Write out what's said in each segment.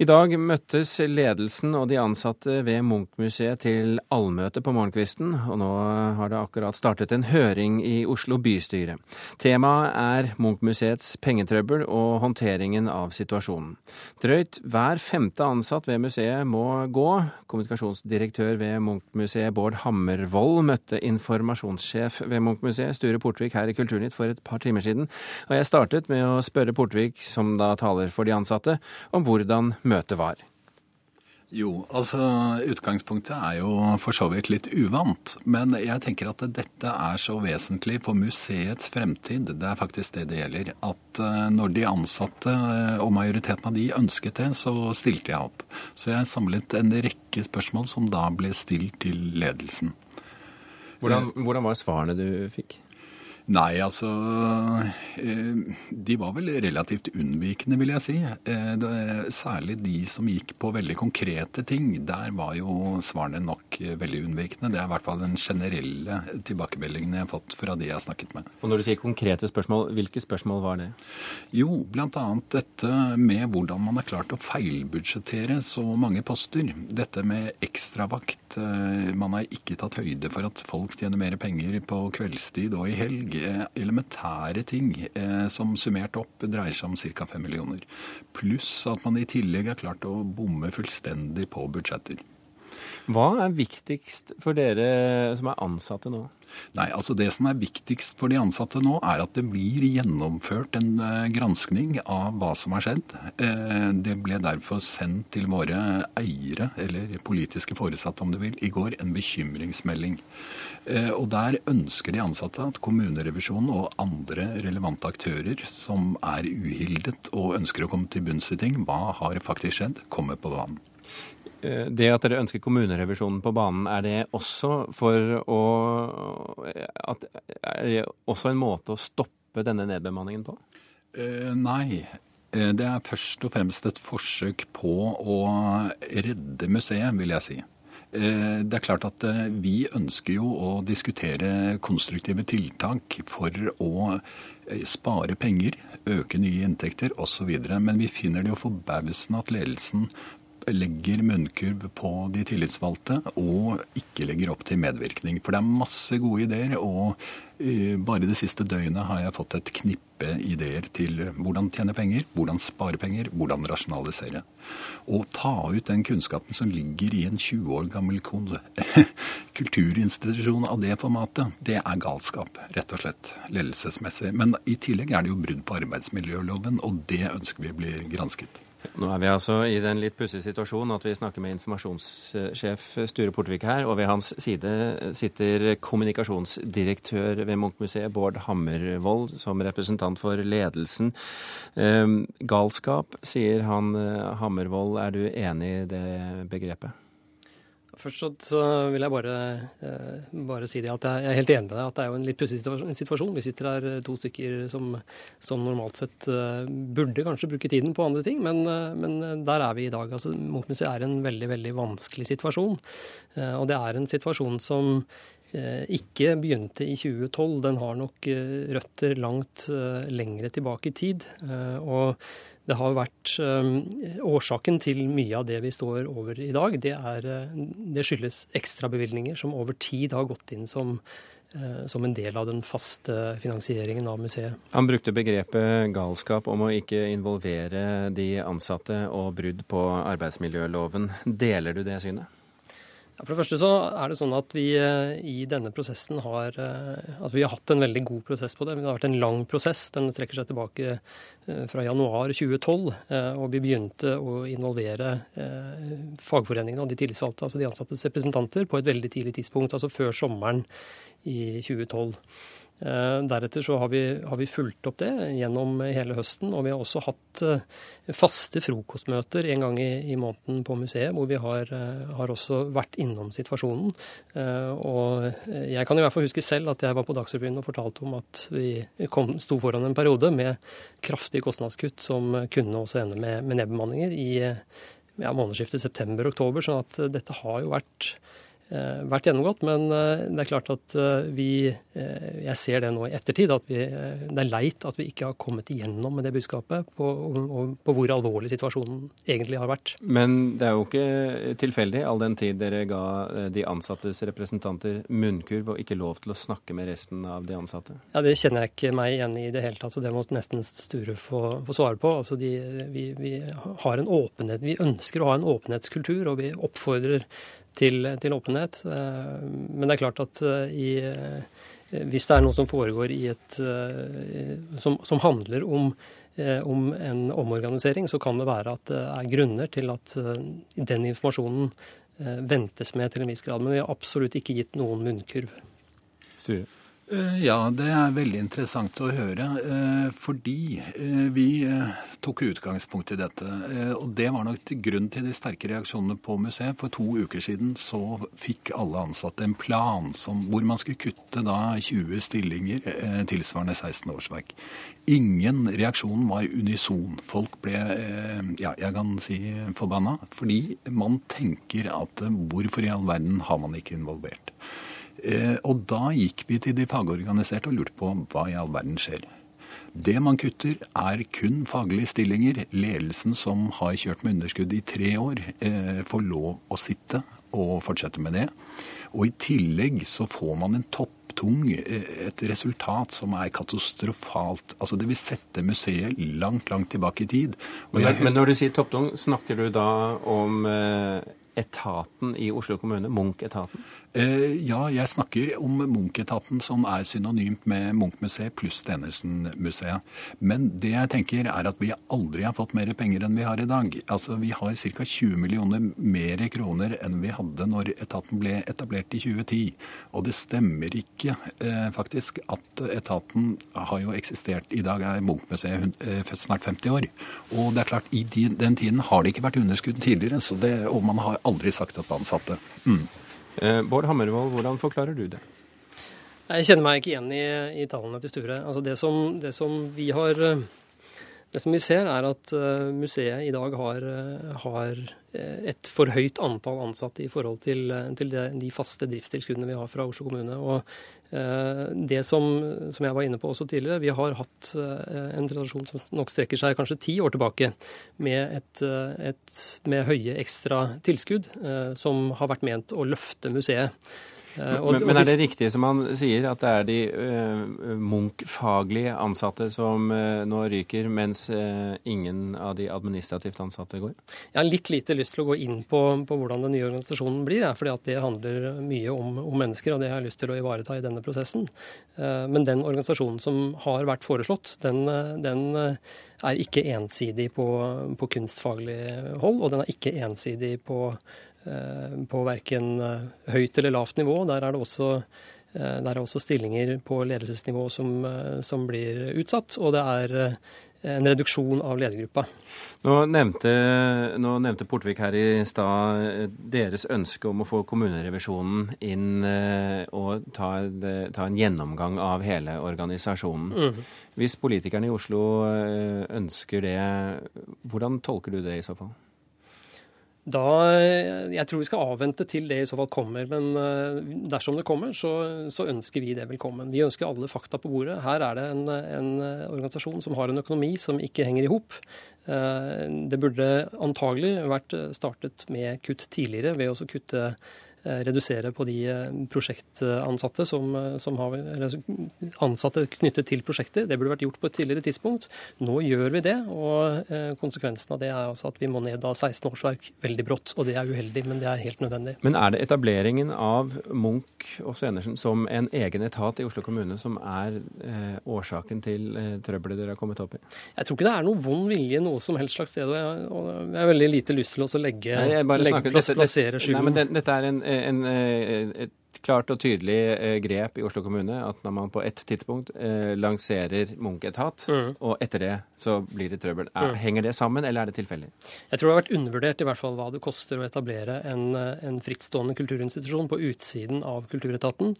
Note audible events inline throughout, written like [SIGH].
I dag møttes ledelsen og de ansatte ved Munch-museet til allmøte på morgenkvisten, og nå har det akkurat startet en høring i Oslo bystyre. Temaet er Munch-museets pengetrøbbel og håndteringen av situasjonen. Drøyt hver femte ansatt ved museet må gå. Kommunikasjonsdirektør ved Munch-museet Bård Hammervoll møtte informasjonssjef ved Munch-museet Sture Portvik her i Kulturnytt for et par timer siden, og jeg startet med å spørre Portvik, som da taler for de ansatte, om hvordan møtet var? Jo, altså utgangspunktet er jo for så vidt litt uvant. Men jeg tenker at dette er så vesentlig for museets fremtid. Det er faktisk det det gjelder. At eh, når de ansatte, eh, og majoriteten av de, ønsket det, så stilte jeg opp. Så jeg samlet en rekke spørsmål som da ble stilt til ledelsen. Hvordan, hvordan var svarene du fikk? Nei, altså eh, De var vel relativt unnvikende, vil jeg si. Eh, særlig de som gikk på veldig konkrete ting. Der var jo svarene nok veldig unnvikende. Det er i hvert fall den generelle tilbakemeldingen jeg har fått fra de jeg har snakket med. Og Når du sier konkrete spørsmål, hvilke spørsmål var det? Jo, bl.a. dette med hvordan man har klart å feilbudsjettere så mange poster. Dette med ekstravakt. Eh, man har ikke tatt høyde for at folk tjener mer penger på kveldstid og i helg elementære ting eh, som summert opp dreier seg om ca. 5 millioner. Pluss at man i tillegg har klart å bomme fullstendig på budsjetter. Hva er viktigst for dere som er ansatte nå? Nei, altså Det som er viktigst for de ansatte nå, er at det blir gjennomført en uh, granskning av hva som har skjedd. Uh, det ble derfor sendt til våre eiere, eller politiske foresatte om du vil, i går en bekymringsmelding. Uh, og Der ønsker de ansatte at kommunerevisjonen og andre relevante aktører som er uhildet og ønsker å komme til bunns i ting, hva har faktisk skjedd, kommer på banen. Eh, det at dere ønsker kommunerevisjonen på banen, er det også for å at, Er det også en måte å stoppe denne nedbemanningen på? Eh, nei. Eh, det er først og fremst et forsøk på å redde museet, vil jeg si. Eh, det er klart at vi ønsker jo å diskutere konstruktive tiltak for å spare penger, øke nye inntekter osv. Men vi finner det jo forbausende at ledelsen legger munnkurv på de tillitsvalgte og ikke legger opp til medvirkning. For det er masse gode ideer, og eh, bare det siste døgnet har jeg fått et knippe ideer til hvordan tjene penger, hvordan spare penger, hvordan rasjonalisere. Og ta ut den kunnskapen som ligger i en 20 år gammel [LAUGHS] kulturinstitusjon av det formatet, det er galskap, rett og slett, ledelsesmessig. Men i tillegg er det jo brudd på arbeidsmiljøloven, og det ønsker vi blir gransket. Nå er vi altså i den litt pussige situasjonen at vi snakker med informasjonssjef Sture Portvik her, og ved hans side sitter kommunikasjonsdirektør ved Munch-museet Bård Hammervoll som representant for ledelsen. Ehm, galskap, sier han Hammervold, Hammervoll. Er du enig i det begrepet? Først så vil jeg bare, eh, bare, si det at jeg er helt enig med deg at det er jo en litt pussig situasjon. Vi sitter her eh, to stykker som, som, normalt sett eh, burde kanskje bruke tiden på andre ting, men, men der er vi i dag. Altså, Munchmuseet er en veldig, veldig vanskelig situasjon. Og det er en situasjon som ikke begynte i 2012. Den har nok røtter langt lengre tilbake i tid. Og det har vært um, Årsaken til mye av det vi står over i dag, det, er, uh, det skyldes ekstrabevilgninger som over tid har gått inn som, uh, som en del av den faste finansieringen av museet. Han brukte begrepet galskap om å ikke involvere de ansatte og brudd på arbeidsmiljøloven. Deler du det synet? For det første så er det sånn at vi eh, i denne prosessen har eh, at vi har hatt en veldig god prosess på det. Det har vært en lang prosess. Den strekker seg tilbake eh, fra januar 2012. Og vi begynte å involvere fagforeningene og de tillitsvalgte, altså de ansattes representanter, på et veldig tidlig tidspunkt, altså før sommeren i 2012. Eh, deretter så har vi, har vi, fulgt opp det gjennom hele høsten, og vi har også hatt eh, faste frokostmøter en gang i, i måneden på museet, hvor vi har, eh, har, også vært innom situasjonen. Og jeg kan i hvert fall huske selv at jeg var på Dagsrevyen og fortalte om at vi kom, sto foran en periode med kraftige kostnadskutt som kunne også ende med, med nedbemanninger i ja, månedsskiftet september-oktober. sånn at dette har jo vært vært gjennomgått. Men eh, det er klart at eh, vi Jeg ser det nå i ettertid, at vi, det er leit at vi ikke har kommet igjennom med det budskapet på, på, hvor alvorlig situasjonen egentlig har vært. Men det er jo ikke tilfeldig, all den tid dere ga de ansattes representanter munnkurv og ikke lov til å snakke med resten av de ansatte? Ja, Det kjenner jeg ikke meg igjen i i det hele tatt, så det må nesten Sture få, få svare på. Altså de, vi, vi, har en åpenhet, vi ønsker å ha en åpenhetskultur, og vi oppfordrer til, til åpenhet. Eh, men det er klart at eh, i, eh, hvis det er noe som foregår i et som, som handler om, om, en omorganisering, så kan det være at det er grunner til at den informasjonen ventes med til en viss grad. Men vi har absolutt ikke gitt noen munnkurv. Sture. Eh, ja, det er veldig interessant å høre. Eh, fordi eh, vi tok utgangspunkt i dette. Og det var nok grunnen til de sterke reaksjonene på museet. For to uker siden så fikk alle ansatte en plan som, hvor man skulle kutte da 20 stillinger tilsvarende 16 årsverk. Ingen reaksjon var unison. Folk ble, ja, jeg kan si forbanna. Fordi man tenker at hvorfor i all verden har man ikke involvert? Eh, og da gikk vi til de fagorganiserte og lurte på hva i all verden skjer. Det man kutter, er kun faglige stillinger. Ledelsen som har kjørt med underskudd i tre år, eh, får lov å sitte og fortsette med det. Og i tillegg så får man en topptung, eh, et resultat som er katastrofalt. Altså Det vil sette museet langt, langt tilbake i tid. Men, men, når du sier topptung, snakker du da om etaten i Oslo kommune, Munch-etaten? Eh, ja, jeg snakker om Munch-etaten, som er synonymt med Munch-museet pluss Stenersen-museet. Men det jeg tenker er at vi aldri har fått mer penger enn vi har i dag. Altså, Vi har ca. 20 millioner mer kroner enn vi hadde når etaten ble etablert i 2010. Og det stemmer ikke eh, faktisk at etaten har jo eksistert I dag er Munch-museet eh, snart 50 år. Og det er klart, i den tiden har det ikke vært underskudd tidligere, det, og man har aldri sagt at man satte. Mm. Eh, Bård Hammervold, hvordan forklarer du det? Jeg kjenner meg ikke igjen i, i tallene til Sture. Altså det, som, det, som har, eh, det som vi ser, er at uh, museet i dag har, har, et for høyt antall ansatte i forhold til, til de faste driftstilskuddene vi har fra Oslo kommune. Og det som, som, jeg var inne på også tidligere, vi har hatt en tradisjon som nok strekker seg kanskje ti år tilbake, med, et, et, med høye ekstra tilskudd som har vært ment å løfte museet. Eh, og, men, men, er det riktig som han sier, at det er de uh, Munch-faglige ansatte som uh, nå ryker, mens uh, ingen av de administrativt ansatte går? Jeg har litt lite lyst til å gå inn på, på hvordan den nye organisasjonen blir, ja, fordi det handler mye om, om, mennesker, og det har jeg lyst til å ivareta i denne prosessen. men den organisasjonen som har vært foreslått, den, den er ikke ensidig på, på kunstfaglig hold, og den er ikke ensidig på Eh, på verken eh, høyt eller lavt nivå. Der er det også, eh, er også stillinger på ledelsesnivå som, som, blir utsatt. Og det er en reduksjon av ledergruppa. Nå nevnte, nå nevnte Portvik her i stad deres ønske om å få kommunerevisjonen inn og ta, ta en gjennomgang av hele organisasjonen. Mm. Hvis politikerne i Oslo ønsker det, hvordan tolker du det i så fall? Da, Jeg tror vi skal avvente til det i så fall kommer. Men eh, dersom det kommer, så, så ønsker vi det velkommen. Vi ønsker alle fakta på bordet. Her er det en, en organisasjon som har en økonomi som ikke henger i hop. Eh, det burde antagelig vært startet med kutt tidligere ved å kutte Eh, redusere på de eh, prosjektansatte som, eh, som har ansatte knyttet til prosjekter. Det burde vært gjort på et tidligere tidspunkt. Nå gjør vi det, og konsekvensen av det er altså at vi må ned av 16 årsverk veldig brått. Og det er uheldig, men det er helt nødvendig. Men er det etableringen av Munch og Svenersen som en egen etat i Oslo kommune som er eh, årsaken til eh, trøbbelet dere har kommet opp i? Jeg tror ikke det er noe vond vilje noe som helst slags sted. Og jeg, og jeg har veldig lite lyst til å legge, nei, legge, plassere skylden. Nei, men dette er en en, eh, et klart og tydelig eh, grep i Oslo kommune at når man på et tidspunkt eh, lanserer Munch-etat, mm. og etter det så blir det trøbbel. Er, mm. Henger det sammen, eller er det tilfeldig? Jeg tror det har vært undervurdert i hvert fall hva det koster å etablere en, en frittstående kulturinstitusjon på utsiden av Kulturetaten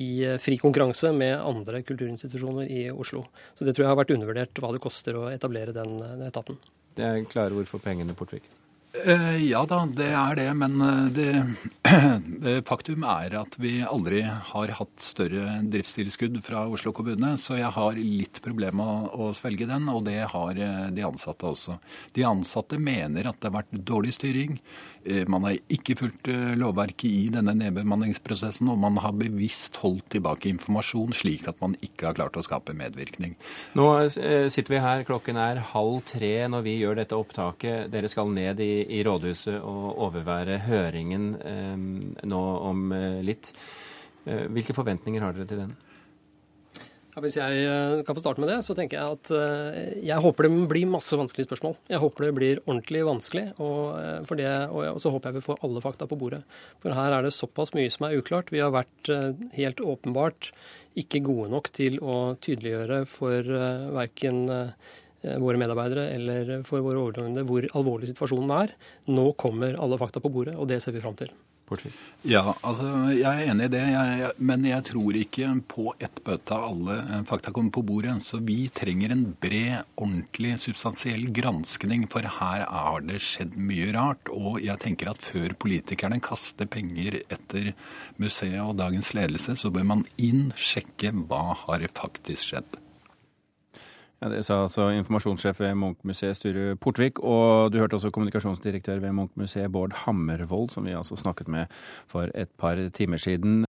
i fri konkurranse med andre kulturinstitusjoner i Oslo. Så det tror jeg har vært undervurdert hva det koster å etablere den, den etaten. Det er klare ord for pengene, Portvik. Eh, ja da, det er det. Men eh, det, [CLEARS THROAT] faktum er at vi aldri har hatt større driftstilskudd fra Oslo kommune, så jeg har litt problemer med å, svelge den, og det har eh, de ansatte også. De ansatte mener at det har vært dårlig styring. Man har ikke fulgt lovverket i denne nedbemanningsprosessen, og man har bevisst holdt tilbake informasjon, slik at man ikke har klart å skape medvirkning. Nå sitter vi her, klokken er halv tre når vi gjør dette opptaket. Dere skal ned i i rådhuset og overvære høringen eh, nå om eh, litt. Eh, hvilke forventninger har dere til den? Ja, hvis jeg kan få starte med det, så tenker jeg at jeg håper det blir masse vanskelige spørsmål. Jeg håper det blir ordentlig vanskelig, og, det, og så håper jeg vi får alle fakta på bordet. For her er det såpass mye som er uklart. Vi har vært helt åpenbart ikke gode nok til å tydeliggjøre for verken våre medarbeidere eller for våre overordnede hvor alvorlig situasjonen er. Nå kommer alle fakta på bordet, og det ser vi fram til. Ja, altså jeg er enig i det, jeg, jeg, men jeg tror ikke på ett bøte av alle eh, fakta kommer på bordet. Så vi trenger en bred, ordentlig, substansiell granskning, for her har det skjedd mye rart. Og jeg tenker at før politikerne kaster penger etter museet og dagens ledelse, så bør man inn sjekke hva har faktisk skjedd. Ja, Det sa altså informasjonssjef ved Munch-museet Sture Portvik. Og du hørte også kommunikasjonsdirektør ved Munch-museet Bård Hammervold, som vi altså snakket med for et par timer siden.